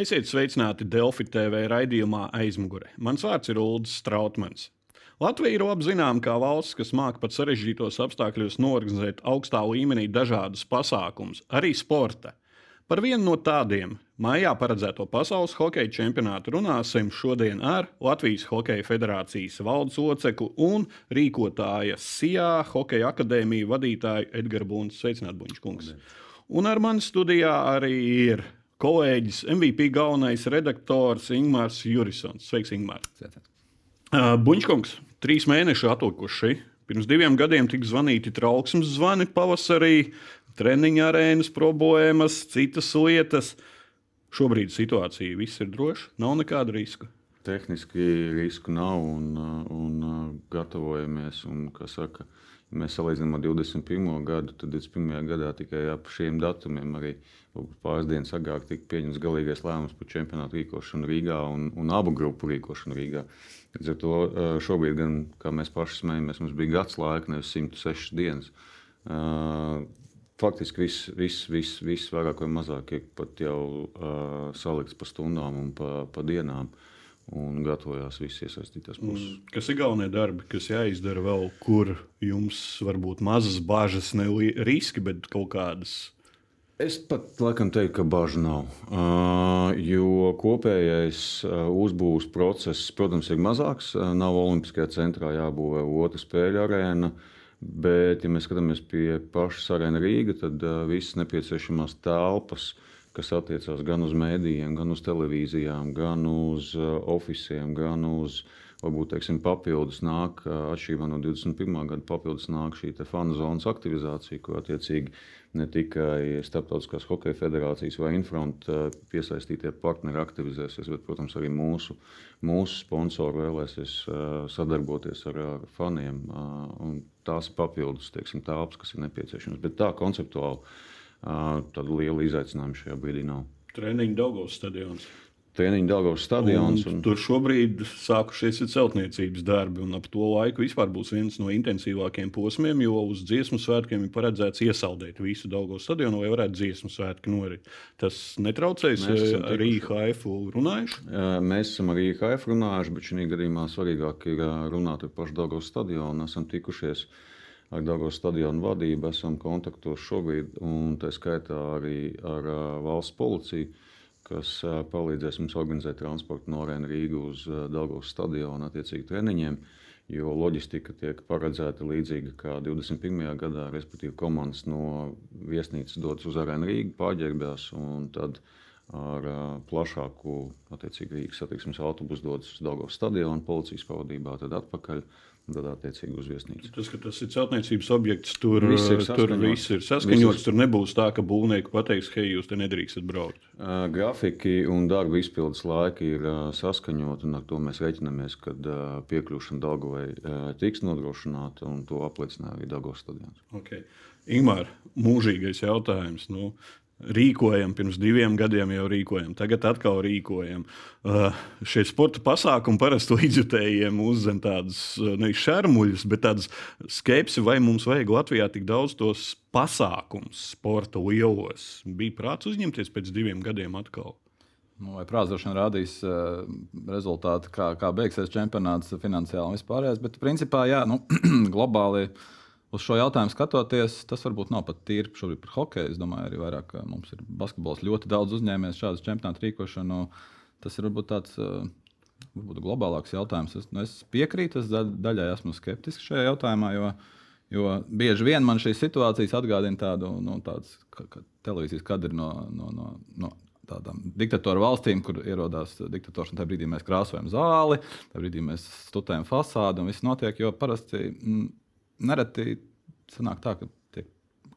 Esiet sveicināti Delfi TV raidījumā aizmugure. Mans vārds ir Ulrichs Strautmans. Latvija ir labi zināma kā valsts, kas māca pat sarežģītos apstākļos norganizēt augstā līmenī dažādus pasākumus, arī sporta. Par vienu no tādiem maijā paredzēto pasaules hokeja čempionātu runāsim šodien ar Latvijas Hokeja Federācijas valdes locekli un rīkotāja SIA Hokeja akadēmiju vadītāju Edgars Bunčs. Sveicināt, Bunčkungs! Un ar mani studijā arī ir kolēģis, MVP galvenais redaktors Ingūns Jurisons. Sveiks, Ingūns! Uh, Buņškungs, trīs mēneši atlikuši. Pirms diviem gadiem tika zvanīti trauksmes zvani pavasarī, treniņa arēnas problēmas, citas lietas. Šobrīd situācija viss ir droša, nav nekāda riska. Tehniski risku nav un, un gatavojamies. Un, saka, ja mēs salīdzinām ar 21. gadu, tad 21. gadā tikai ap šiem datumiem arī uh, Pāris dienas agrāk tika pieņemts galīgais lēmums par čempionātu rīkošanu Rīgā un, un abu grupu rīkošanu Rīgā. Līdz ar to šobrīd, gan, kā mēs paši smējamies, mums bija gads laika, nevis 106 dienas. Faktiski viss, viss, viss, viss vairāk vai mazāk ir pat jau uh, salikts pa stundām un pa, pa dienām. Un gatavojās visas iesaistītās puses. Kas ir galvenie darbi, kas jāizdara vēl, kur jums varbūt mazas bažas, ne riski, bet kaut kādas Es pat laikam teiktu, ka bažu nav. Jo kopējais uzbūves process, protams, ir mazāks. Nav Olimpiskajā centrā jābūvē otra spēļu arēna. Bet, ja mēs skatāmies pie pašas arēnas Rīgas, tad visas nepieciešamās telpas, kas attiecās gan uz mēdījiem, gan uz televīzijām, gan uz uh, oficiāliem, gan uz varbūt teiksim, papildus nāk, atšķirībā no 21. gada, papildus nāk šī fanu zonas aktivizācija, ko attiecīgi ne tikai Startautiskās hokeja federācijas vai Infront piesaistītie partneri aktivizēsies, bet, protams, arī mūsu, mūsu sponsori vēlēsies sadarboties ar, faniem. Tās papildus teiksim, tāpas, kas ir nepieciešamas. Bet tā konceptuāli tāda liela izaicinājuma šajā brīdī nav. Treniņu Daugos stadionā treniņu Dāngavas stadions. Un... Un tur šobrīd sākušies celtniecības darbi, un ap to laiku vispār būs viens no intensīvākajiem posmiem, jo uz dziesmu svētkiem ir paredzēts iesaldēt visu Dāngavas stadionu, lai varētu dziesmu svētki norit. Tas netraucēs ar IHF runājuši? Mēs esam ar IHF runājuši, bet šī gadījumā svarīgāk ir runāt ar pašu Dāngavas stadionu. Esam tikušies ar Dāngavas stadionu vadību, esam kontaktos šobrīd, un tā skaitā arī ar valsts policiju kas palīdzēs mums organizēt transportu no Rēna Rīgas uz Dārgos stadionu attiecīgi treniņiem. Jo loģistika tiek paredzēta līdzīga kā 21. gadā, respektīvi, komandas no viesnīcas dodas uz Arēnu Rīgu, pārģērbjās un tad ar plašāku Rīgas satiksmes autobusu dodas uz Dārgos stadionu, policijas pavadībā, tad atpakaļ. Tad attiecīgi uz viesnīcu. Tas, ka tas ir celtniecības objekts, tur viss ir tur viss ir saskaņots. Tur nebūs tā, ka būvnieki pateiks, hei, jūs te nedrīkstat braukt. Uh, grafiki un darba izpildes laiki ir uh, saskaņoti, un ar to mēs reiķinamies, kad uh, piekļūšana Dāngavai uh, tiks nodrošināta, un to apliecināja arī Dāngavas stadions. Okay. Ingmār, mūžīgais jautājums. Nu, rīkojam, pirms diviem gadiem jau rīkojam, tagad atkal rīkojam. Uh, šie sporta pasākumi parasti līdzjutējiem uzzem tādus uh, nevis šermuļus, bet tādas skepsi, vai mums vajag Latvijā tik daudz tos pasākumus sporta lielos. Bija prāts uzņemties pēc diviem gadiem atkal. Nu, vai vien rādīs uh, rezultāti, kā, kā beigsies čempionāts finansiāli un vispārējais. Bet, principā, jā, nu, globāli uh, uz šo jautājumu skatoties, tas varbūt nav pat tīri šobrīd par hokeju. Es domāju, arī vairāk, mums ir basketbols ļoti daudz uzņēmējs šādu čempionātu rīkošanu. Tas ir varbūt tāds. Varbūt globālāks jautājums. Es, nu, es piekrītu, es daļai esmu skeptisks šajā jautājumā, jo, jo bieži vien man šīs situācijas atgādina tādu nu, ka, ka televīzijas kadru no, no, no, no tādām diktatoru valstīm, kur ierodās diktators. Tajā brīdī mēs krāsojam zāli, tajā brīdī mēs studējam fasādi un viss notiek. Jo parasti mm, nereti sanāk tā, ka tiek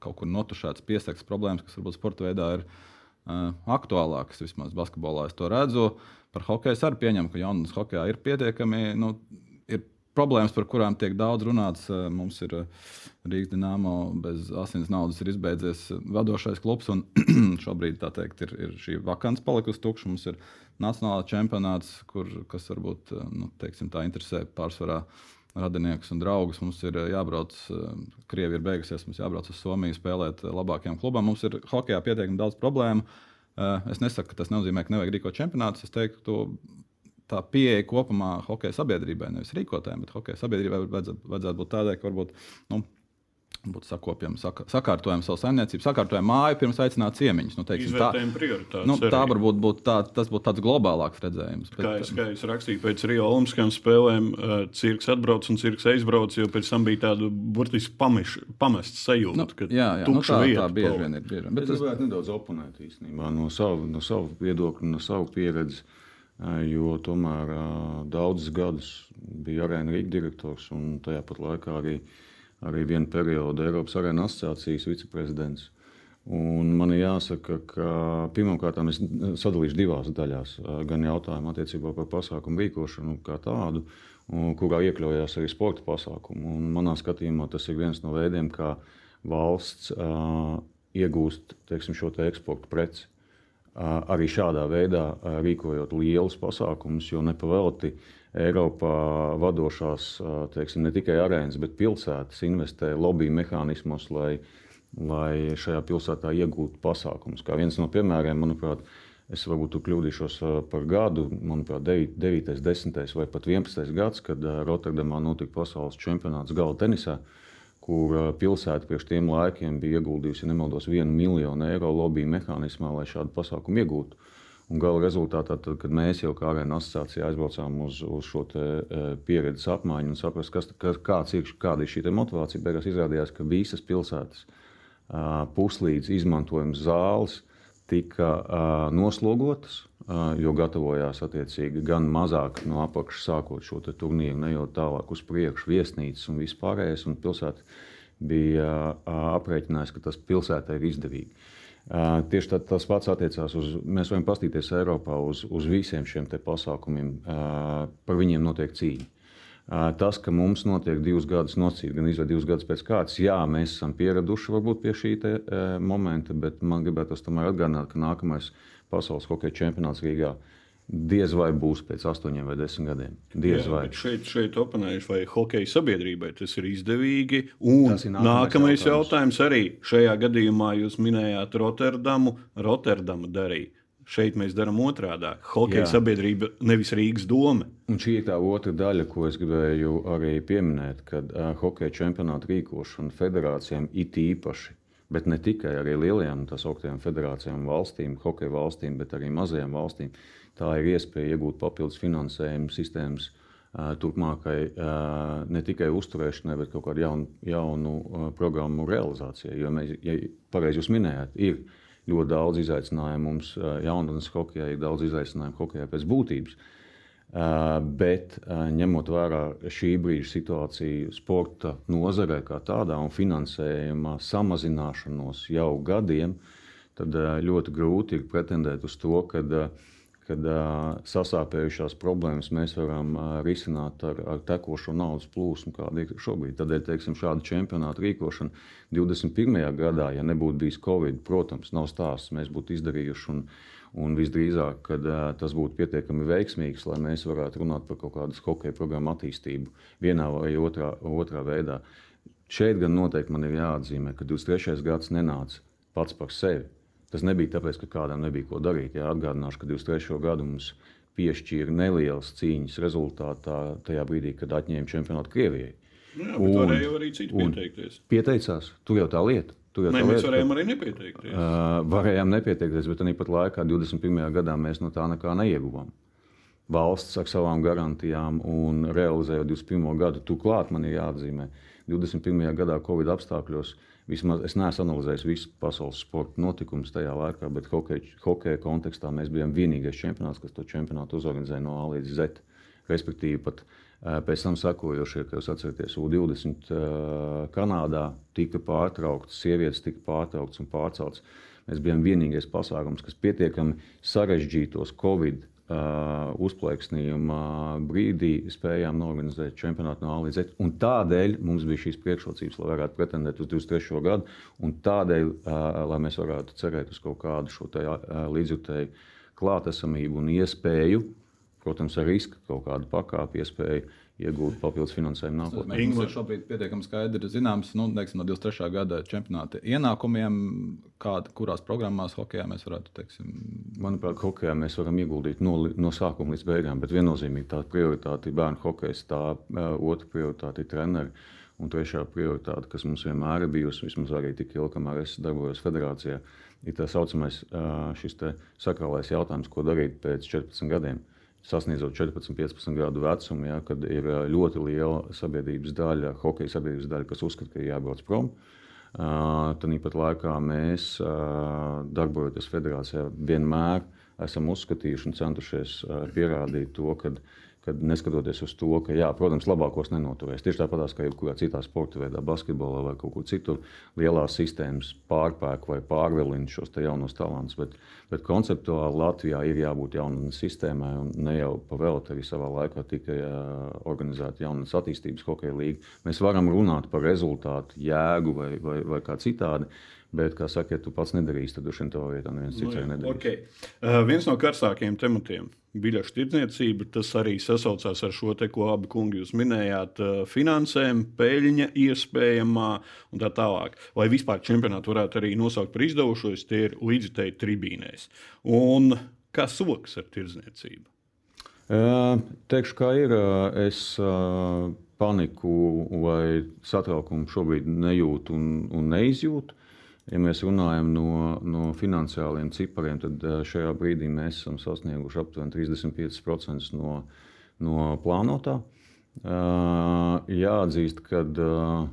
kaut kur notušēts piesakas problēmas, kas varbūt sporta veidā ir uh, aktuālākas. Vismaz basketbolā es to redzu. Par hokeju es arī pieņemu, ka jaunatnes hokeja ir pietiekami. Nu, ir problēmas, par kurām tiek daudz runāts. Mums ir Rīgas dīnāmo bez asins naudas ir izbeidzies vadošais klubs. šobrīd teikt, ir, ir šī vakants palikusi tukša. Mums ir nacionālais čempionāts, kur, kas varbūt nu, teiksim, tā interesē pārsvarā radiniekus un draugus. Mums ir eh, jābrauc, eh, Krievija ir beigusies, mums jābrauc uz Somiju spēlēt eh, labākajam klubam. Mums ir hokeja pietiekami daudz problēmu. Es nesaku, ka tas nozīmē, ka nevajag rīkot čempionātus. Es teiktu, ka tā pieeja kopumā hokeja sabiedrībai, nevis rīkotājiem, bet hokeja sabiedrībai vajadzētu, vajadzētu būt tādai, ka varbūt nu, būtu sakopjam, saka, sakārtojam savu saimniecību, sakārtojam māju, pirms aicināt ciemiņus. Nu, teiksim, tā, nu, tā varbūt būtu tā, tas būtu tāds globālāks redzējums. Bet, kā, es, kā es rakstīju pēc Rio Olimpiskajām spēlēm, uh, cirks atbrauc un cirks aizbrauc, jo pēc tam bija tāda burtiski pamests sajūta. Nu, jā, jā nu, tā, vieta, tā bieži vien ir. Bieži vien. Bet es gribētu nedaudz oponēt īstenībā no savu, no savu viedokļu, no savu pieredzi. Jo tomēr daudzus gadus bija arēna Rīgas direktors un tajā pat laikā arī uh, arī vienu periodu Eiropas Arēnas asociācijas viceprezidents. Un man ir jāsaka, ka pirmkārt es sadalīšu divās daļās. Gan jautājumu attiecībā par pasākumu rīkošanu kā tādu, kurā iekļaujās arī sporta pasākumu. Un manā skatījumā tas ir viens no veidiem, kā valsts uh, iegūst teiksim, šo te eksporta preci. Uh, arī šādā veidā uh, rīkojot lielus pasākumus, jo nepavēlti uh, Eiropā vadošās teiksim, ne tikai arēnas, bet pilsētas investē lobby mehānismos, lai, lai šajā pilsētā iegūtu pasākumus. Kā viens no piemēriem, manuprāt, es varbūt kļūdīšos par gadu, manuprāt, 9, 10 vai pat 11 gads, kad Rotterdamā notika pasaules čempionāts gala tenisā kur pilsēta priekš tiem laikiem bija ieguldījusi, ja nemaldos, vienu miljonu eiro lobby mehānismā, lai šādu pasākumu iegūtu. Un gala rezultātā, tad, kad mēs jau kā arēna asociācija aizbraucām uz, uz šo te, e, pieredzes apmaiņu un saprast, kas, kas, kāds ir, kāda ir šī motivācija, beigās izrādījās, ka visas pilsētas puslīdz izmantojums zāles tika noslogotas, jo gatavojās attiecīgi gan mazāk no apakšas sākot šo turnīru, nejot tālāk uz priekšu, viesnīcas un vispārējais. Un pilsēta bija aprēķinājusi, ka tas pilsētai ir izdevīgi. Tieši tā, tas pats attiecās uz, mēs varam paskatīties Eiropā uz, uz visiem šiem pasākumiem, par viņiem notiek cīņa. Tas, ka mums notiek divus gadus nocīt, gan izvēlēt divus gadus pēc kārtas, jā, mēs esam pieraduši varbūt pie šī te, momenta, bet man gribētos tomēr atgādināt, ka nākamais pasaules hokeja čempionāts Rīgā ir Diez vai būs pēc astoņiem vai desmit gadiem. Diez Jā, vai. Šeit, šeit oponējuši, vai hokeja sabiedrībai tas ir izdevīgi. Un ir nākamais, nākamais jautājums. jautājums arī šajā gadījumā jūs minējāt Rotterdamu. Rotterdama darīja. Šeit mēs darām otrādi. Hokeja Jā. sabiedrība, nevis Rīgas doma. Un šī ir tā otra daļa, ko es gribēju arī pieminēt, kad uh, hokeja čempionāta rīkošana federācijām it īpaši, bet ne tikai arī lielajām tā sauktām federācijām valstīm, hokeja valstīm, bet arī mazajām valstīm. Tā ir iespēja iegūt papildus finansējumu sistēmas turpmākai ne tikai uzturēšanai, bet kaut kādu jaunu, jaunu programmu realizācijai. Jo mēs, ja pareizi jūs minējāt, ir ļoti daudz izaicinājumu mums jaunatnes hokeja, ir daudz izaicinājumu hokeja pēc būtības. Bet ņemot vērā šī brīža situāciju sporta nozarē kā tādā un finansējuma samazināšanos jau gadiem, tad ļoti grūti ir pretendēt uz to, ka uh, kad uh, sasāpējušās problēmas mēs varam uh, risināt ar, ar tekošo naudas plūsmu, kāda ir šobrīd. Tādēļ teiksim, šāda čempionāta rīkošana 21. gadā, ja nebūtu bijis Covid, protams, nav stāsts, mēs būtu izdarījuši. Un, un visdrīzāk, kad uh, tas būtu pietiekami veiksmīgs, lai mēs varētu runāt par kaut kādas hokeja programmu attīstību vienā vai otrā, otrā veidā. Šeit gan noteikti man ir jāatzīmē, ka 23. gads nenāca pats par sevi Tas nebija tāpēc, ka kādam nebija ko darīt. Jā, atgādināšu, ka 23. gadu mums piešķīra nelielas cīņas rezultātā tajā brīdī, kad atņēma čempionātu Krievijai. Nu jā, bet varēja arī citi pieteikties. Pieteicās, tur jau tā lieta. Jau Nē, tā mēs lieta, varējām ka, arī nepieteikties. Uh, varējām nepieteikties, bet tāpat laikā 21. gadā mēs no tā nekā neieguvām. Valsts ar savām garantijām un realizējot 21. gadu, turklāt man ir jāatzīmē, 21. gadā Covid apstākļos uh, Vismaz es neesmu analizējis visu pasaules sporta notikumus tajā laikā, bet hokeja, hokeja kontekstā mēs bijām vienīgais čempionāts, kas to čempionātu uzorganizēja no A līdz Z. Respektīvi, pat pēc tam sekojošie, kā jūs atceraties, U20 Kanādā tika pārtraukts, sievietes tika pārtrauktas un pārceltas. Mēs bijām vienīgais pasākums, kas pietiekami sarežģītos Covid uzplaiksnījuma brīdī spējām norganizēt čempionātu no A līdz Z. Un tādēļ mums bija šīs priekšrocības, lai varētu pretendēt uz 23. gadu, un tādēļ, lai mēs varētu cerēt uz kaut kādu šo līdzjutēju klātesamību un iespēju, protams, ar risku kaut kādu pakāpi, iespēju iegūt papildus finansējumu nākotnē. Ir šobrīd pietiekami skaidri zināms, nu, teiksim, no 23. gada čempionāta ienākumiem, kāda, kurās programmās hokeja mēs varētu, teiksim, Manuprāt, hokeja mēs varam ieguldīt no, no sākuma līdz beigām, bet viennozīmīgi tā prioritāte ir bērnu hokejs, tā otra prioritāte ir treneri. Un trešā prioritāte, kas mums vienmēr ir bijusi, vismaz arī tik ilgi, kamēr es darbojos federācijā, ir tā saucamais šis sakrālais jautājums, ko darīt pēc 14 gadiem. Sasniedzot 14, 15 gadu vecumu, ja, kad ir uh, ļoti liela sabiedrības daļa, hokeja sabiedrības daļa, kas uzskata, ka ir jābrauc prom. Uh, Tāpat laikā mēs, uh, darbojoties federācijā, vienmēr esam uzskatījuši un centušies uh, pierādīt to, ka kad neskatoties uz to, ka, jā, protams, labākos nenoturēs. Tieši tāpat kā jebkurā citā sporta veidā, basketbolā vai kaut kur citur, lielās sistēmas pārpērk vai pārvilina šos jaunos talantus. Bet, bet konceptuāli Latvijā ir jābūt jaunatnes sistēmai un ne jau pavēlēt arī savā laikā tikai uh, organizēt jaunatnes attīstības hokeja līgu. Mēs varam runāt par rezultātu, jēgu vai, vai, vai kā citādi. Bet, kā saka, ja tu pats nedarīsi, tad droši vien tavā vietā neviens cits arī nedarīs. Okay. Uh, viens no karstākajiem tematiem - biļešu tirdzniecība. Tas arī sasaucās ar šo te, ko abi kungi jūs minējāt, uh, finansēm, peļņa iespējamā un tā tālāk. Vai vispār čempionātu varētu arī nosaukt par izdevušos, tie ir līdzitēji tribīnēs. Un kā soks ar tirdzniecību? Uh, teikšu, kā ir. Es uh, paniku vai satraukumu šobrīd nejūtu un, un neizjūtu. Ja mēs runājam no, no finansiāliem cipariem, tad eh, šajā brīdī mēs esam sasnieguši aptuveni 35% no, no plānotā. Eh, jāatzīst, ka eh,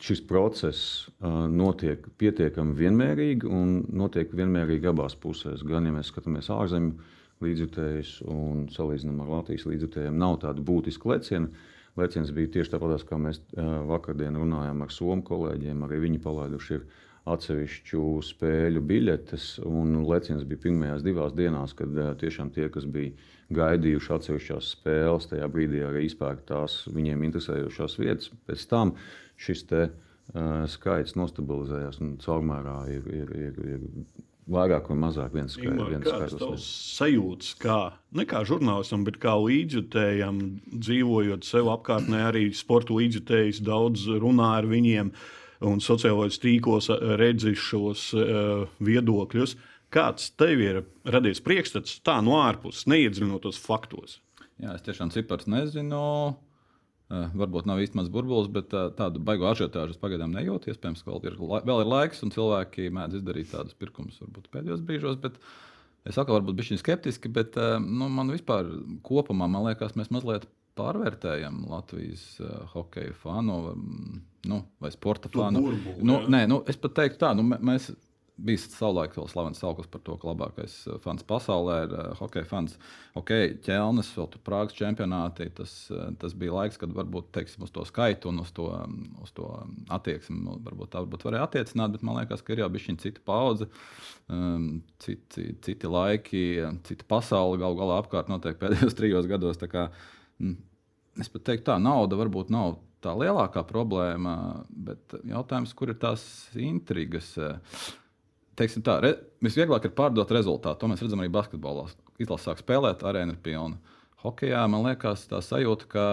šis process notiek pietiekami vienmērīgi un notiek vienmērīgi abās pusēs. Gan ja mēs skatāmies ārzemju līdzjutējus un salīdzinām ar Latvijas līdzjutējiem, nav tāda būtiska leciena leciens bija tieši tāpat, kā mēs vakardien runājām ar somu kolēģiem. Arī viņi palaiduši atsevišķu spēļu biļetes, un leciens bija pirmajās divās dienās, kad tiešām tie, kas bija gaidījuši atsevišķās spēles, tajā brīdī arī izpērka tās viņiem interesējošās vietas. Pēc tam šis te, uh, skaits nostabilizējās un caurmērā ir, ir, ir, ir vairāk vai mazāk viens skaidrs. Sajūtas, kā ne kā žurnālistam, bet kā līdzjutējam, dzīvojot sev apkārtnē, arī sporta līdzjutējs daudz runā ar viņiem un sociālajos tīklos redzi šos uh, viedokļus. Kāds tev ir radies priekšstats tā no ārpuses, neiedziļinoties faktos? Jā, es tiešām cipars nezinu. Uh, varbūt nav īsti mans burbulis, bet uh, tādu baigo ažiotāžu pagaidām nejūtu. Iespējams, ka vēl ir, vēl ir laiks, un cilvēki mēdz izdarīt tādus pirkumus varbūt pēdējos brīžos. Bet es atkal varbūt bišķiņ skeptiski, bet uh, nu, man vispār kopumā man liekas, mēs mazliet pārvērtējam Latvijas uh, hokeja fanu um, nu, vai sporta fanu. Burbuli, nu, nē, nu, es pat teiktu tā, nu, mēs bija savulaik vēl slavens sauklis par to, ka labākais eh, fans pasaulē ir uh, hockey fans. Ok, ķelnes, vēl tur Prāgas čempionātī. Tas, uh, tas bija laiks, kad varbūt teiksim, uz to skaitu un uz to, uz to attieksmi varbūt tā varbūt varēja attiecināt, bet man liekas, ka ir jau bijusi cita paudze, um, citi, citi laiki, cita pasaule galu galā apkārt notiek pēdējos trijos gados. Kā, mm, es pat teiktu, tā nauda varbūt nav tā lielākā problēma, bet jautājums, kur ir tās intrigas? Uh, teiksim tā, re, visvieglāk ir pārdot rezultātu. To mēs redzam arī basketbolā. Izlase sāk spēlēt, arēna ir pilna. Hokejā man liekas, tā sajūta, ka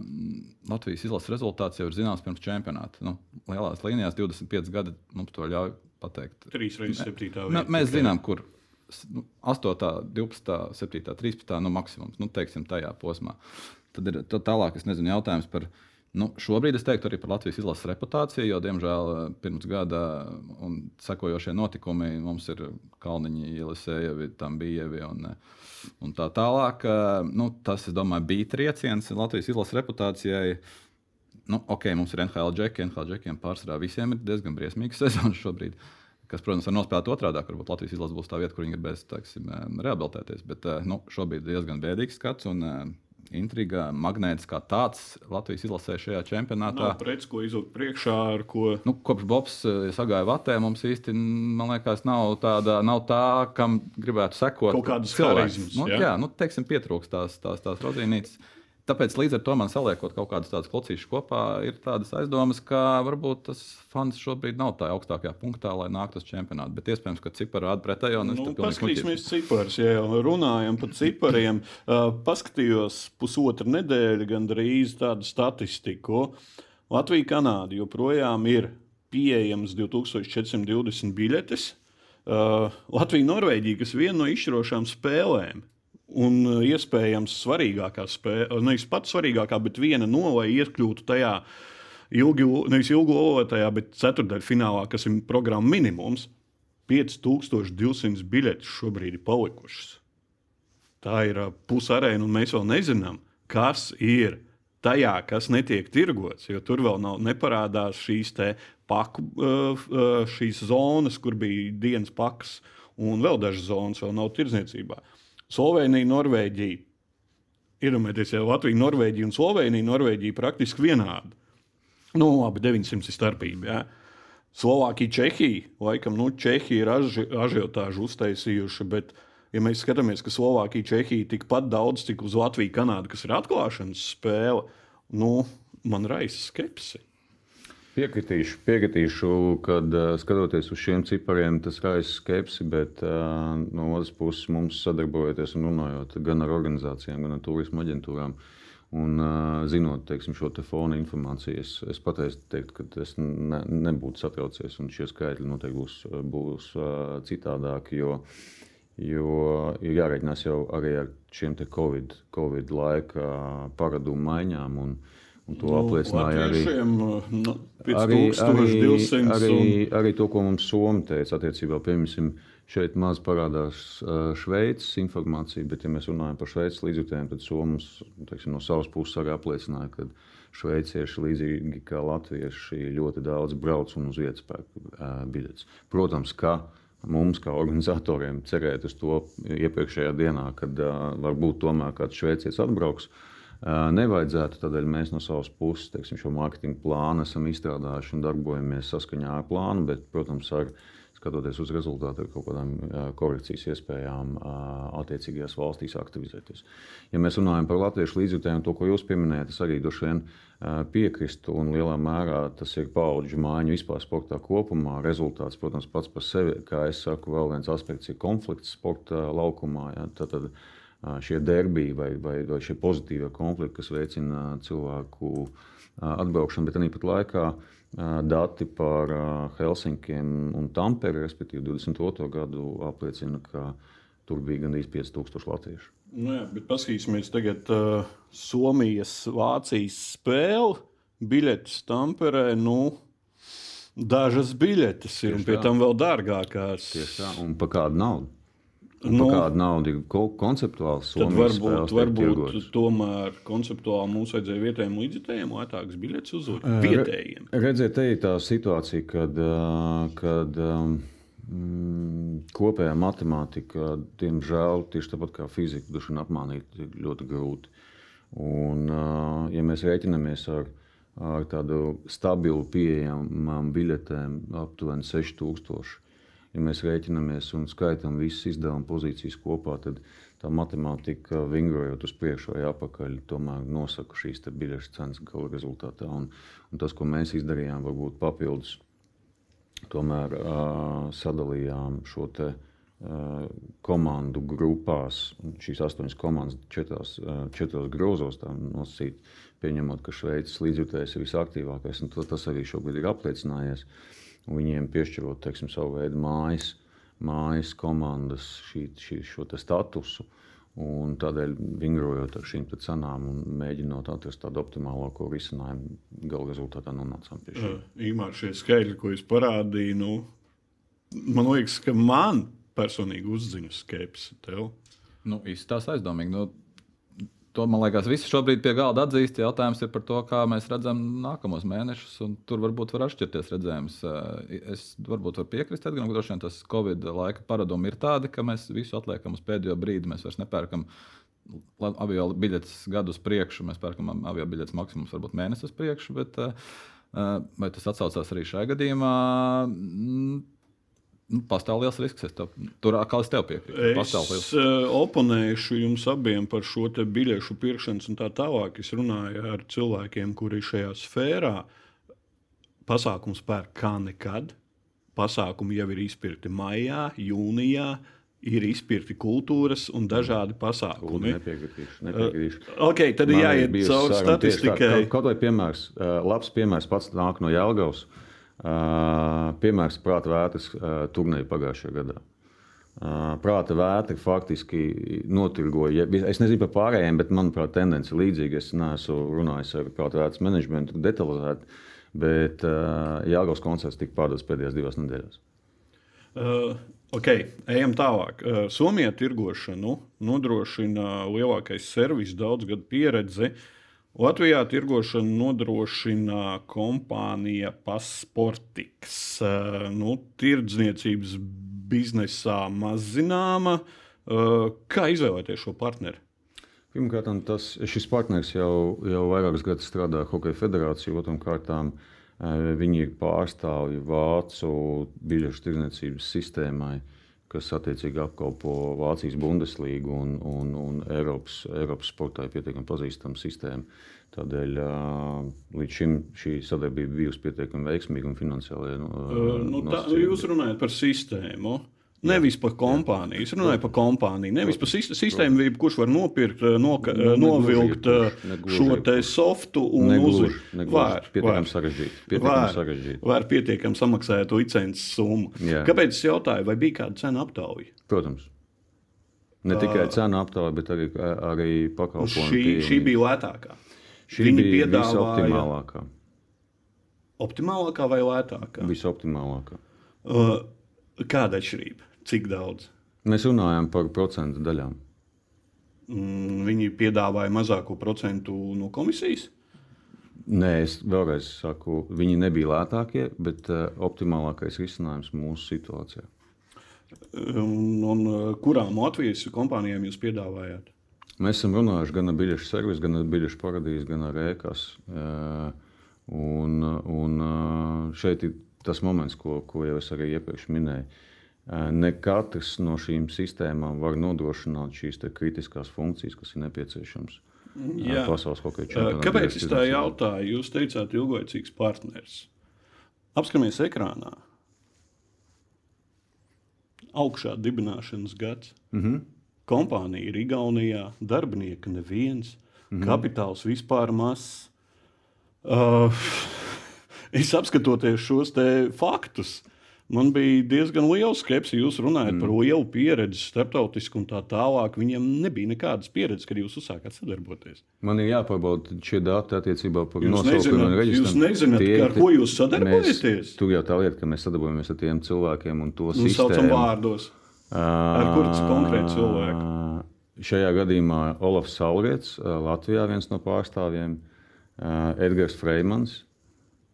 mm, Latvijas izlases rezultāts jau ir zināms pirms čempionāta. Nu, lielās līnijās 25 gadi mums to ļauj pateikt. 3 reizes 7. vietā. Mēs zinām, kur 8, 12, 7, 13 nu, maksimums, nu, teiksim, tajā posmā. Tad ir tālāk, es nezinu, jautājums par viņa Nu, šobrīd es teiktu arī par Latvijas izlases reputāciju, jo, diemžēl, pirms gada un sekojošie notikumi mums ir Kalniņa, Ielisējevi, Tambievi un, un tā tālāk. Nu, tas, domāju, bija trieciens Latvijas izlases reputācijai. Nu, ok, mums ir NHL džeki, NHL džekiem pārsvarā visiem ir diezgan briesmīga sezona šobrīd. Kas, protams, var nospēlēt otrādi, varbūt Latvijas izlase būs tā vieta, kur viņi gribēs teiksim, rehabilitēties. Bet nu, šobrīd ir diezgan bēdīgs skats. Un, intriga, magnēts kā tāds Latvijas izlasē šajā čempionātā. Nav prets, ko izvilkt priekšā, ar ko. Nu, kopš Bobs eh, sagāja vatē, mums īsti, man liekas, nav, tāda, nav tā, kam gribētu sekot. Kaut kādas cilvēks. Nu, jā, nu, teiksim, pietrūkst tās, tās, tās rodzīnītes. Tāpēc līdz ar to man saliekot kaut kādas tādas klocīšas kopā, ir tādas aizdomas, ka varbūt tas fans šobrīd nav tā augstākajā punktā, lai nāktu uz čempionātu. Bet iespējams, ka cipari rāda pretējo. Nu, paskatīsimies ciparus, ja jau runājam par cipariem. Uh, paskatījos pusotru nedēļu gandrīz tādu statistiku. Latvija, Kanāda joprojām ir pieejams 2420 biļetes. Uh, Latvija, Norvēģija, kas viena no izšķirošām spēlēm, un uh, iespējams svarīgākā spēle, nevis pats svarīgākā, bet viena no, lai iekļūtu tajā ilgi, nevis ilgu olotajā, bet ceturdaļfinālā, kas ir programma minimums. 5200 biļetes šobrīd ir palikušas. Tā ir uh, pusarēna, un mēs vēl nezinām, kas ir tajā, kas netiek tirgots, jo tur vēl nav neparādās šīs paku, šīs zonas, kur bija dienas pakas, un vēl dažas zonas vēl nav tirdzniecībā. Slovenija, Norvēģija. Iedomājieties, ja Latvija, Norvēģija un Slovenija, Norvēģija praktiski vienādi. Nu, labi, 900 ir starpība. Ja. Slovākija, Čehija. Laikam, nu, Čehija ir aži, ažiotāžu uztaisījuši, bet, ja mēs skatāmies, ka Slovākija, Čehija tikpat daudz, cik uz Latviju, Kanādu, kas ir atklāšanas spēle, nu, man raisa skepsi. Piekritīšu, piekritīšu kad skatoties uz šiem cipariem, tas raisa skepsi, bet no otras puses mums sadarbojoties un runājot gan ar organizācijām, gan ar turismu aģentūrām. Un, uh, zinot teiksim, šo te fona informāciju, es, es pateicu, teikt, ka es ne, nebūtu satraucies, un šie skaitļi noteikti būs, būs uh, citādāki. Jo, jo ir jāreikinās jau arī ar šiem Covid, COVID laika paradumu maiņām. Un, Un to nu, apliecināja arī, nu, arī, arī, arī, arī to, ko mums Somija teica attiecībā. Piemēram, šeit maz parādās Šveices informācija, bet, ja mēs runājam par Šveices līdzjutējiem, tad Somijas no savas puses arī apliecināja, ka šveicieši, līdzīgi kā latvieši, ļoti daudz brauc un uz vietas pērk biļetes. Protams, ka mums, kā organizatoriem, cerēt uz to iepriekšējā dienā, kad varbūt tomēr kāds šveicietis atbrauks. Nevajadzētu, tādēļ mēs no savas puses teiksim, šo mārketinga plānu esam izstrādājuši un darbojamies saskaņā ar plānu, bet, protams, ar skatoties uz rezultātu, ar kaut kādām korekcijas iespējām attiecīgajās valstīs aktivizēties. Ja mēs runājam par latviešu līdzjutēju, to, ko jūs pieminējat, es arī droši vien piekrītu, un lielā mērā tas ir paudžu mājiņu vispār sportā kopumā. Rezultāts, protams, pats par sevi, kā es saku, vēl viens aspekts ir konflikts sporta laukumā. Ja, tad, tad, šie derbiji vai, vai, vai šie pozitīvie konflikti, kas veicina cilvēku atbraukšanu, bet arī pat laikā dati par Helsinkiem un Tamperi, respektīvi 22. gadu, apliecina, ka tur bija gandrīz 5000 latviešu. Nu jā, bet paskatīsimies tagad uh, Somijas, Vācijas spēli. Biļetes Tamperē, nu, dažas biļetes ir, Tieši un pie tā. tam vēl dārgākās. Tieši tā, un par kādu naudu? Nu, kāda nauda ir konceptuāli Tad varbūt, varbūt tomēr konceptuāli mums vajadzēja vietējiem līdzekļiem lētākas biļetes uz vietējiem. Redziet, te ir tā situācija, kad, kad mm, kopējā matemātika, diemžēl, tieši tāpat kā fizika, dušana apmānīt ir ļoti grūti. Un, ja mēs rēķinamies ar, ar tādu stabilu pieejamām biļetēm, aptuveni 6000 ja mēs rēķinamies un skaitām visas izdevuma pozīcijas kopā, tad tā matemātika, vingrojot uz priekšu vai apakaļ, tomēr nosaka šīs biļešu cenas gala rezultātā. Un, un tas, ko mēs izdarījām, varbūt papildus, tomēr uh, sadalījām šo te. Uh, komandu grupās, šīs astoņas komandas, četrās, uh, četros grozos, nosacīt, pieņemot, ka Šveices līdzjutējs ir visaktīvākais, un tas arī šobrīd ir apliecinājies. Uh, viņiem piešķirot teiksim, savu veidu mājas, mājas komandas šī, šī, šo statusu. Un tādēļ vingrojot ar šīm cenām un mēģinot atrast tādu optimālāko risinājumu, gala rezultātā nonācām pie šī. Īmā šie skaitļi, ko jūs parādījāt, nu, man liekas, ka man personīgi uzzina skepsi tev. Nu, Izstāsta aizdomīgi. Nu, To man liekas, visi šobrīd pie galda atzīst. Jautājums ir par to, kā mēs redzam nākamos mēnešus, un tur varbūt var atšķirties redzējums. Eh, es varbūt varu piekrist, ka droši vien tas Covid laika paradumi ir tādi, ka mēs visu atliekam uz pēdējo brīdi. Mēs vairs nepērkam avio biļetes gadu uz priekšu, mēs pērkam avio biļetes maksimums varbūt mēnesi uz priekšu. Bet, eh, vai tas atsaucās arī šajā gadījumā? Nu, pastāv liels risks. Es tev, tur atkal es tev piekrītu. Pastāv liels. Es uh, oponēšu jums abiem par šo biļešu pirkšanas un tā tālāk. Es runāju ar cilvēkiem, kuri šajā sfērā pasākums pērk kā nekad. Pasākumi jau ir izpirkti maijā, jūnijā. Ir izpirkti kultūras un dažādi pasākumi. Nepiekritīšu. nepiekritīšu. Uh, okay, tad ir jāiet cauri statistikai. Kaut, kaut vai piemērs, uh, labs piemērs pats nāk no Jālgavas. Uh, piemērs prāta vētras uh, turnīra pagājušajā gadā. Uh, prāta vētra faktiski notirgoja. Es nezinu par pārējiem, bet manuprāt, tendence ir līdzīga. Es neesmu runājis ar prāta vētras menedžmentu detalizēti, bet uh, Jālgavas koncerts tika pārdots pēdējās divās nedēļās. Uh, Ok, ejam tālāk. Uh, Somijā tirgošanu nodrošina lielākais servis, daudz gadu pieredze. Latvijā tirgošanu nodrošina kompānija Pasportiks. Uh, nu, tirdzniecības biznesā maz zināma. Uh, kā izvēlēties šo partneri? Pirmkārt, tas, šis partneris jau, jau vairākus gadus strādā Hokeja federācijā, otram kārtām uh, Viņi ir pārstāvji Vācu biļešu tirdzniecības sistēmai, kas attiecīgi apkalpo Vācijas Bundeslīgu un, un, un Eiropas, Eiropas sportā ir pietiekami pazīstama sistēma. Tādēļ līdz šim šī sadarbība bijusi pietiekami veiksmīga un finansiāli. Uh, nu, tā, jūs runājat par sistēmu. Uh, Nevis par kompāniju. Es runāju par kompāniju. Nevis par sistēmu, kurš var nopirkt, eh, noka, eh, novilkt eh, šo te softu un uzlikt. Var, pietiekami sarežģīti. Var, var pietiekami samaksāt licences summu. Jā. Kāpēc es jautāju, vai bija kāda cena aptauja? Protams. Ne tikai cena aptauja, bet arī, arī pakalpojumu. Šī, šī bija lētākā. Šī Viņi bija piedāvāja... visoptimālākā. Optimālākā vai lētākā? Visoptimālākā. Uh, kāda atšķirība? Cik daudz? Mēs runājam par procentu daļām. Mm, viņi piedāvāja mazāko procentu no komisijas. Nē, es vēlreiz saku, viņi nebija lētākie, bet uh, optimālākais risinājums mūsu situācijā. Un, un kurām Latvijas kompānijām jūs piedāvājāt? Mēs esam runājuši gan ar biļešu servisu, gan ar biļešu paradīzi, gan ar ēkas. Uh, un, un šeit ir tas moments, ko, ko jau es arī iepriekš minēju. Uh, Ne katrs no šīm sistēmām var nodrošināt šīs kritiskās funkcijas, kas ir nepieciešamas. Jā. Pasaules hokeja čempionātā. Kāpēc es tā jautāju? Jūs teicāt, ilglaicīgs partners. Apskatāmies ekrānā. Augšā dibināšanas gads. Mm -hmm. Kompānija ir Igaunijā, darbinieka neviens, mm -hmm. kapitāls vispār mazs. Uh, es apskatoties šos faktus, Man bija diezgan liela skepse. Jūs runājat mm. par lielu pieredzi, starptautisku un tā tālāk. Viņiem nebija nekādas pieredzes, kad jūs uzsākāt sadarboties. Man ir jāpārbauda šie dati attiecībā par nosaukumiem. Jūs nezināt, tie, ar ko jūs sadarbojaties? Tur jau tā lieta, ka mēs sadarbojamies ar tiem cilvēkiem un to nu, sistēmu. Saucam vārdos. Ar kurus konkrēti cilvēki? Šajā gadījumā Olofs Saulriets, Latvijā viens no pārstāvjiem, Edgars Freimans,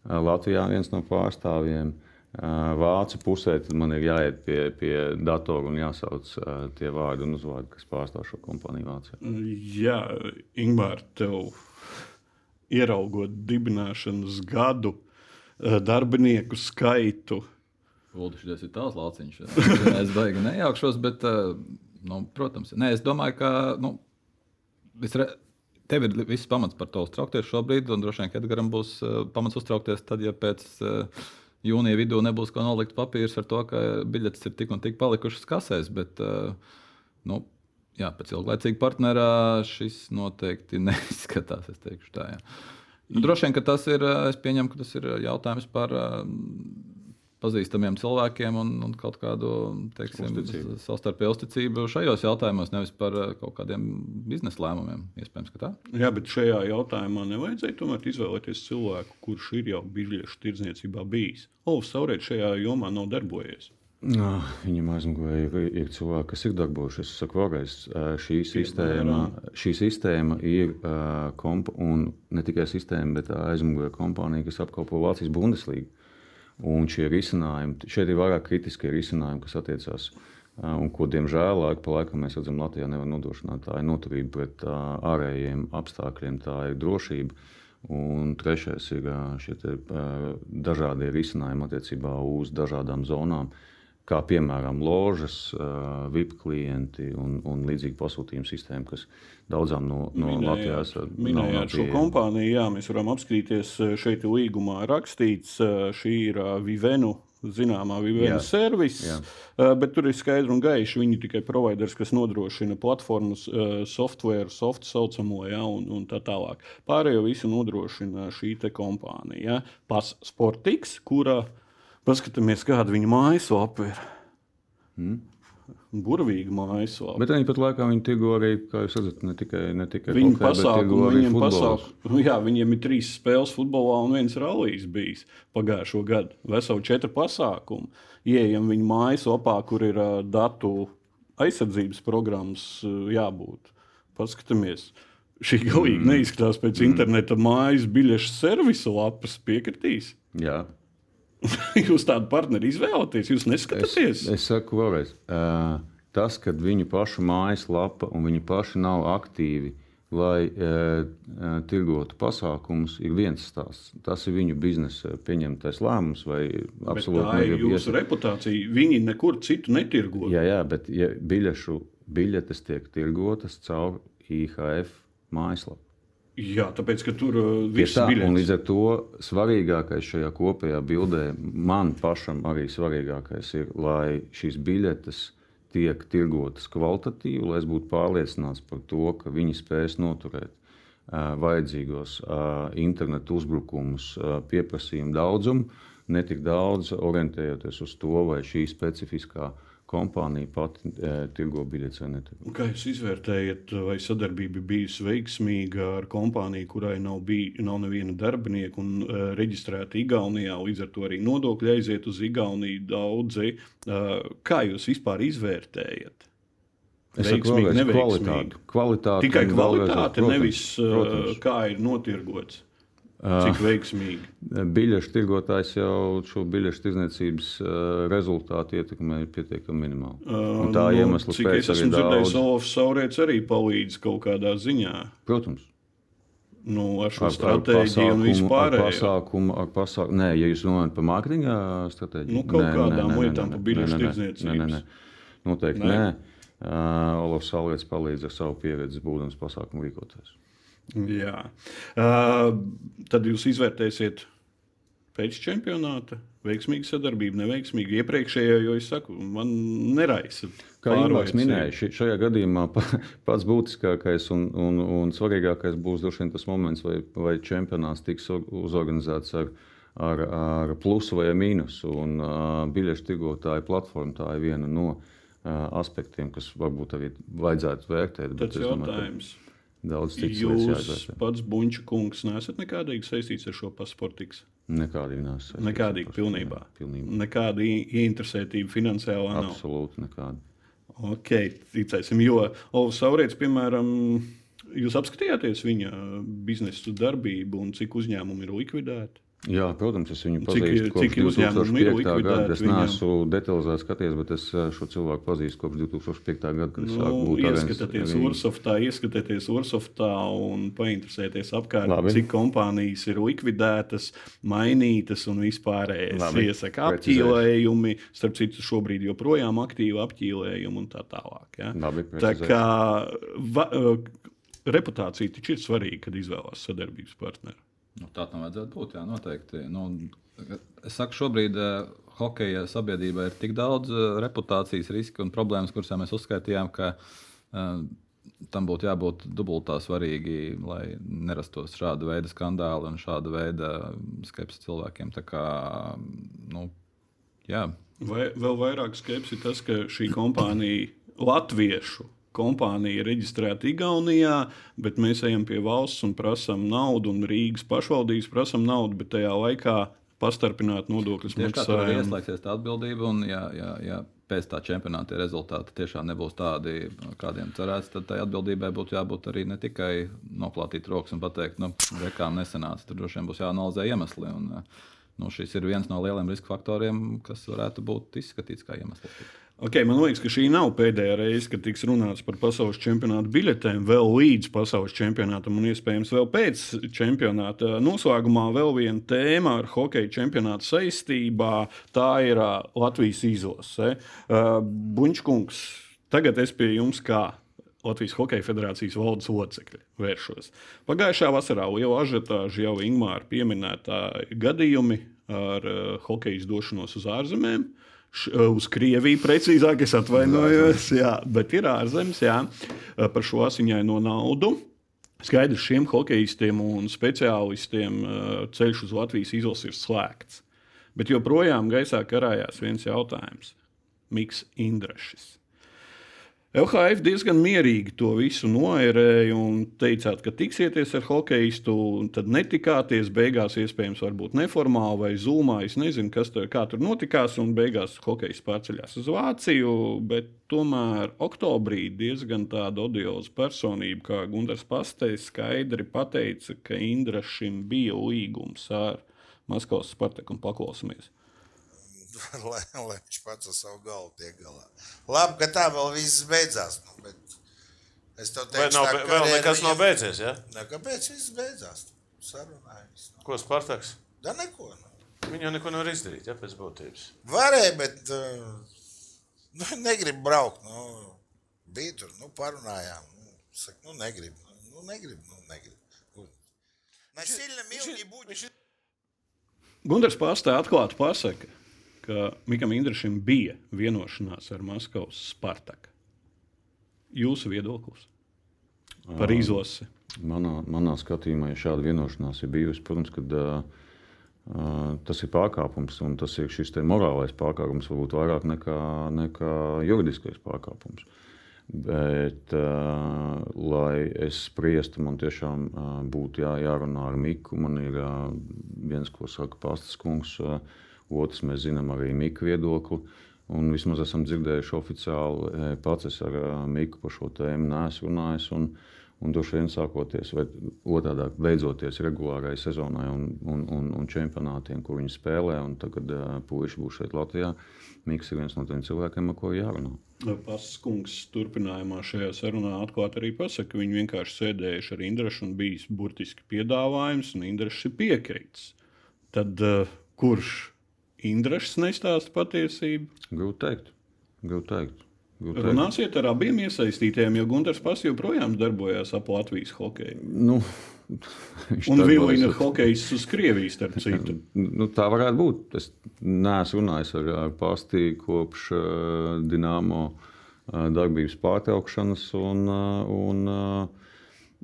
Latvijā viens no pārstāvjiem. Vācu pusē man ir jāiet pie, pie datora un jāsauc uh, tie vārdi un uzvārdi, kas pārstāv šo kompāniju Vācijā. Jā, Ingūna, tev ieraugot dibināšanas gadu, darbinieku skaitu. Lūdzu, ir tāds lauciņš. Es baigi nejaukšos, bet, nu, protams, nē, es domāju, ka nu, re... tev ir viss pamats par to uztraukties šobrīd, un droši vien, ka Edgars būs pamats uztraukties tad, ja pēc. Uh, jūnija vidū nebūs ko nolikt papīrs ar to, ka biļetes ir tik un tik palikušas kasēs. Bet, eh, nu, jā, pēc ilglaicīga partnerā šis noteikti neizskatās. Tā, jā. nu, droši vien, ka tas ir, eh, es pieņemu, ka tas ir jautājums par eh, pazīstamiem cilvēkiem un, un kaut kādu savstarpēju uzticību šajos jautājumos, nevis par eh, kaut kādiem biznesa lēmumiem. Iespējams, ka tā. Jā, bet šajā jautājumā nevajadzēja tomēr izvēlēties cilvēku, kurš ir jau biļešu tirdzniecībā bijis. Olofs Saurēts šajā jomā nav darbojies. No, viņam aizmugurē ir, ir cilvēki, kas ir darbojušies. Es saku, vēlreiz, šī sistēma, šī sistēma ir kompa, un ne tikai sistēma, bet aizmugurē kompānija, kas apkalpo Vācijas Bundeslīgu. Un šie risinājumi, šeit ir vairāk kritiskie risinājumi, kas attiecās. Un ko, diemžēl, laika pa laikam mēs redzam, Latvijā nevar nodrošināt. Tā ir noturība pret ārējiem apstākļiem, tā ir drošība. Un trešais ir šie dažādie risinājumi attiecībā uz dažādām zonām, kā piemēram ložas, uh, VIP klienti un, un līdzīgi pasūtījuma sistēma, kas daudzām no, no Latvijas minējāt šo kompāniju. Jā, mēs varam apskatīties šeit līgumā rakstīts, šī ir Vivenu zināmā VPN servis, jā. bet tur ir skaidri un gaiši. Viņi tikai providers, kas nodrošina platformas, software, soft saucamo, ja, un, un tā tālāk. Pārējo visu nodrošina šī kompānija. Ja. Pas Sportiks, kura paskatāmies, kāda viņa mājaslapa ir. Hmm burvīga mājaslapa. Bet viņi pat laikā viņi tirgo arī, kā jūs redzat, ne tikai, ne tikai viņu pasākumu. Viņiem, pasākumu, jā, viņiem ir trīs spēles futbolā un viens rallijs bijis pagājušo gadu. Veseli četri pasākumi. Ieejam viņu mājaslapā, kur ir uh, datu aizsardzības programmas uh, jābūt. Paskatāmies. Šī galīgi mm. neizskatās pēc mm. interneta mājas biļešu servisa lapas. Piekritīs? Jā. jūs tādu partneri izvēlaties, jūs neskatāties? Es, es saku vēlreiz, uh, tas, ka viņu pašu mājaslapa un viņi paši nav aktīvi, lai uh, tirgotu pasākumus, ir viens stāsts. Tas ir viņu biznesa pieņemtais lēmums. Tā ir jūsu iesa... reputācija. Viņi nekur citu netirgo. Jā, jā bet ja biļešu, biļetes tiek tirgotas caur IHF mājaslapu. Jā, tāpēc, ka tur uh, viss ir bijis. Līdz ar to svarīgākais šajā kopējā bildē, man pašam arī svarīgākais ir, lai šīs biļetes tiek tirgotas kvalitatīvi, lai es būtu pārliecināts par to, ka viņi spēs noturēt uh, vajadzīgos uh, internetu uzbrukumus, uh, pieprasījumu daudzumu, ne tik daudz orientējoties uz to, vai šī specifiskā uh, kompānija pati e, tirgo biļetes vai netirgo. Kā jūs izvērtējat, vai sadarbība bijusi veiksmīga ar kompāniju, kurai nav, bij, nav neviena darbinieka un e, reģistrēta Igaunijā, līdz ar to arī nodokļi aiziet uz Igauniju daudzi? E, kā jūs vispār izvērtējat? Es saprotu, ka kvalitāte, kvalitāte tikai kvalitāte, nevis protams. kā ir notirgots. Cik veiksmīgi? Biļešu tirgotājs jau šo biļešu tirdzniecības rezultātu ietekmē pietiekami minimāli. Un tā nu, iemesla pēc es esmu dzirdējis, Olofs Saurēts arī palīdz kaut kādā ziņā. Protams. Nu, ar šo ar, stratēģiju un vispār. Ar pasākumu, ar pasākumu. Nē, ja jūs runājat par mārketinga stratēģiju. Nu, kaut nē, kādām nē, lietām par biļešu tirdzniecību. Noteikti nē. nē. Uh, Olofs Saurēts palīdz ar savu pieredzi būdams pasākumu rīkotājs. Jā. Uh, tad jūs izvērtēsiet pēc čempionāta. Veiksmīga sadarbība, neveiksmīga. Iepriekšējā, jo es saku, man neraisa. Kā jau minēju, šajā gadījumā pats būtiskākais un, un, un svarīgākais būs droši vien tas moments, vai, vai čempionāts tiks uzorganizēts ar, ar, ar plusu vai mīnusu. Un uh, biļešu tirgotāja platforma tā ir viena no uh, aspektiem, kas varbūt arī vajadzētu vērtēt. Tas jautājums. Domāju, daudz citas lietas. Jūs pats, Bunča kungs, neesat nekādīgi saistīts ar šo pasportiks? Nekādīgi neesat. Nekādīgi, pilnībā. pilnībā. Nekāda ieinteresētība finansiālā nav. Absolūti nekāda. Ok, ticēsim, jo Olus Saurēts, piemēram, jūs apskatījāties viņa biznesa darbību un cik uzņēmumi ir likvidēti? Jā, protams, es viņu pazīstu cik, kopš 2005. gada. Es neesmu detalizēti skatījies, bet es eh, šo cilvēku pazīstu kopš 2005. gada, kad es nu, sāku būt ieskatieties Ursoftā, ieskatieties Ursoftā un painteresēties apkārt, Labi. cik kompānijas ir likvidētas, mainītas un vispārējais. Iesaka apķīlējumi, starp citu, šobrīd joprojām aktīvi apķīlējumi un tā tālāk. Ja? Labi, tā kā va, eh, reputācija taču ir svarīga, kad izvēlās sadarbības partneri. Nu, tā tam vajadzētu būt. Jā, noteikti. Nu, es saku, šobrīd uh, hokeja sabiedrībā ir tik daudz uh, reputācijas riski un problēmas, kuras mēs uzskaitījām, ka uh, tam būtu jābūt dubultā svarīgi, lai nerastos šāda veida skandāli un šāda veida skepsi cilvēkiem. Tā kā, nu, jā. Vai vēl vairāk skepsi tas, ka šī kompānija latviešu kompānija ir reģistrēta Igaunijā, bet mēs ejam pie valsts un prasām naudu, un Rīgas pašvaldības prasām naudu, bet tajā laikā pastarpināt nodokļus maksājumiem. Ieslēgsies tā atbildība, un ja, ja, ja pēc tā čempionāta rezultāti tiešām nebūs tādi, kādiem cerēts, tad tai atbildībai būtu jābūt arī ne tikai noplātīt rokas un pateikt, nu, rekām nesenāca. Tur droši vien būs jāanalizē iemesli. Un, nu, šis ir viens no lieliem riska faktoriem, kas varētu būt izskatīts kā iemesls. Okay, man liekas, ka šī nav pēdējā reize, kad tiks runāts par pasaules čempionāta biļetēm, vēl līdz pasaules čempionātam, un iespējams vēl pēc čempionāta. Noslēgumā vēl viena tēma ar hokeja čempionāta saistībā - tā ir Latvijas izlase. Buņškungs, tagad es pie jums kā Latvijas Hokeja Federācijas valdes locekļi vēršos. Pagājušā vasarā liela ažiotāža jau Ingūna pieminētā gadījumi ar uh, hokeja došanos uz ārzemēm. Uh, uz Krieviju, precīzāk, es atvainojos, jā, bet ir ārzemes, jā, par šo asiņaino naudu. Skaidrs, šiem hokeistiem un speciālistiem ceļš uz Latvijas izlasi ir slēgts. Bet joprojām gaisā karājās viens jautājums - Miks Indrašs. LHF diezgan mierīgi to visu noērēja un teicāt, ka tiksieties ar hokeistu, un tad netikāties. Beigās, iespējams, varbūt neformāli vai zūmā. Es nezinu, kas tur, tur notikās, un beigās hokejs pārceļās uz Vāciju. Bet tomēr oktobrī diezgan tāda odioza personība kā Gunārs Pastejs skaidri pateica, ka Indrašam bija līgums ar Maskavas Spartaku un paklausīsimies. lai, lai viņš pats ar savu galvu tiek galā. Labi, ka tā vēl viss beidzās. Nu, es tev teicu, ka vēl, vēl nekas nav beidzies. Ja? Ne, kāpēc viss beidzās? Sarunājums. Nu. Ko Spartaks? Da neko. Nu. Viņi jau neko nevar izdarīt, ja pēc būtības. Varēja, bet uh, nu, negribu braukt. Nu, bija tur, nu, parunājām. Nu, saka, nu, negribu. Nu, negribu, nu, negribu. Mēs sīļi milīgi būtu. Gundars pārstāja atklāti pasaka, ka Mikam Indrašam bija vienošanās ar Maskavas Spartaku. Jūsu viedoklis par izlasi? Manā, manā skatījumā, ja šāda vienošanās ir bijusi, protams, kad, uh, uh, tas ir pārkāpums, un tas ir šis morālais pārkāpums, varbūt vairāk nekā, nekā juridiskais pārkāpums. Bet, uh, lai es spriestu, man tiešām uh, būtu jā, jārunā ar Miku. Man ir uh, viens, ko saka Pastas kungs. Uh, Otrs, mēs zinām arī Miku viedokli. Un vismaz esam dzirdējuši oficiāli, e, pats es ar e, Miku par šo tēmu neesmu runājis. Un, un droši vien sākoties, vai otrādi beidzoties regulārai sezonai un, un, un, un čempionātiem, kur viņi spēlē, un tagad uh, puiši būs šeit Latvijā. Mikls ir viens no tiem cilvēkiem, ar ko jārunā. Pasas kungs turpinājumā šajā sarunā atklāti arī pasaka, ka viņi vienkārši sēdējuši ar Indrašu un bijis burtiski piedāvājums, un Indrašs ir piekrītis. Tad uh, kurš Indrašs nestāsta patiesību. Grūti teikt. Grūti teikt. Grūti teikt. Runāsiet ar abiem iesaistītiem, jo Gunārs Pats joprojām darbojās ap Latvijas hokeju. Nu, un vilina hokejs uz Krievijas, starp citu. Nu, tā varētu būt. Es neesmu runājis ar, ar Pastī kopš uh, Dienāmo uh, darbības pārtraukšanas. Un, uh, un, uh,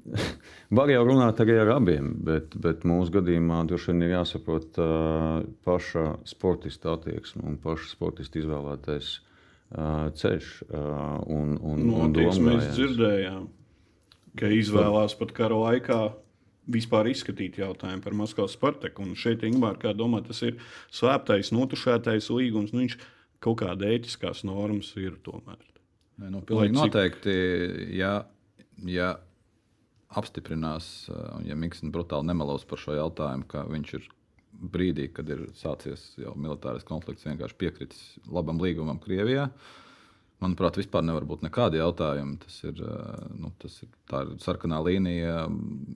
Var jau runāt arī ar abiem, bet, bet mūsu gadījumā droši vien ir jāsaprot uh, paša sportista attieksme un paša sportista izvēlētais uh, ceļš. Uh, un, un, no, un domājās. mēs dzirdējām, ka izvēlās pat kara laikā vispār izskatīt jautājumu par Maskavas Spartaku. Un šeit, Ingūna, kā domā, tas ir slēptais, notušētais līgums. Nu, viņš kaut kāda ētiskās normas ir tomēr. Nē, nu, pilnīgi noteikti. Ja, ja apstiprinās, un ja Mikls brutāli nemelos par šo jautājumu, ka viņš ir brīdī, kad ir sācies jau militārais konflikts, vienkārši piekritis labam līgumam Krievijā. Manuprāt, vispār nevar būt nekādi jautājumi. Tas ir, nu, tas ir tā ir sarkanā līnija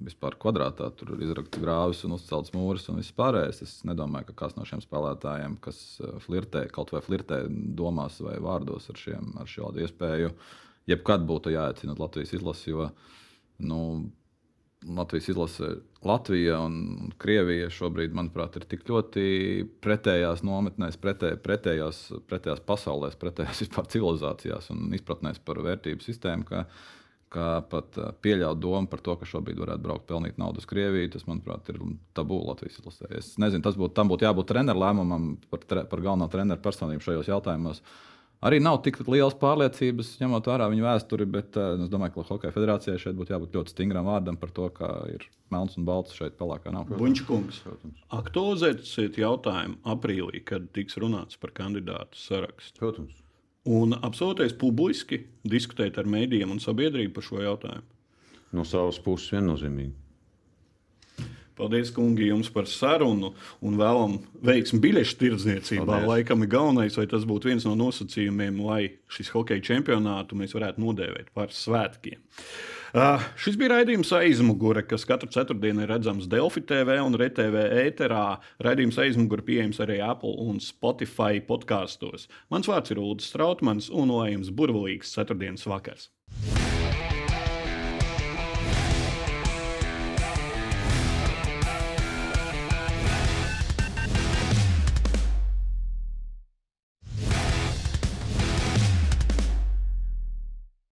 vispār kvadrātā. Tur ir izrakts grāvis un uzcelts mūris un viss pārējais. Es nedomāju, ka kāds no šiem spēlētājiem, kas flirtē, kaut vai flirtē domās vai vārdos ar, šiem, ar šādu iespēju, jebkad būtu jāaicina Latvijas izlasi. Jo, uh, nu, Latvijas izlase, Latvija un Krievija šobrīd, manuprāt, ir tik ļoti pretējās nometnēs, pretē, pretējās, pretējās pasaulēs, pretējās vispār civilizācijās un izpratnēs par vērtību sistēmu, ka, ka pat pieļaut domu par to, ka šobrīd varētu braukt pelnīt naudu uz Krieviju, tas, manuprāt, ir tabū Latvijas izlasē. Es nezinu, tas būtu, tam būtu jābūt treneru lēmumam par, tre, par galveno treneru personību šajos jautājumos. Uh, Arī nav tik liels pārliecības, ņemot vērā viņu vēsturi, bet uh, es domāju, ka Hokeja federācijai šeit būtu jābūt ļoti stingram vārdam par to, ka ir melns un balts šeit pelēkā nav. Buņķkungs, aktualizēsiet jautājumu aprīlī, kad tiks runāts par kandidātu sarakstu. Protams. Un apsoloties publiski diskutēt ar mēdījiem un sabiedrību par šo jautājumu. No savas puses viennozīmīgi. Paldies, kungi, jums par sarunu un vēlam veiksmi biļešu tirdzniecībā. Paldies. Laikam ir galvenais, vai tas būtu viens no nosacījumiem, lai šis hokeja čempionātu mēs varētu nodēvēt par svētkiem. Uh, šis bija raidījums aizmugure, kas katru ceturtdienu ir redzams Delfi TV un RTV ēterā. Raidījums aizmugure pieejams arī Apple un Spotify podkāstos. Mans vārds ir Ulrichs Strautmans un lai jums burvīgs ceturtdienas vakars!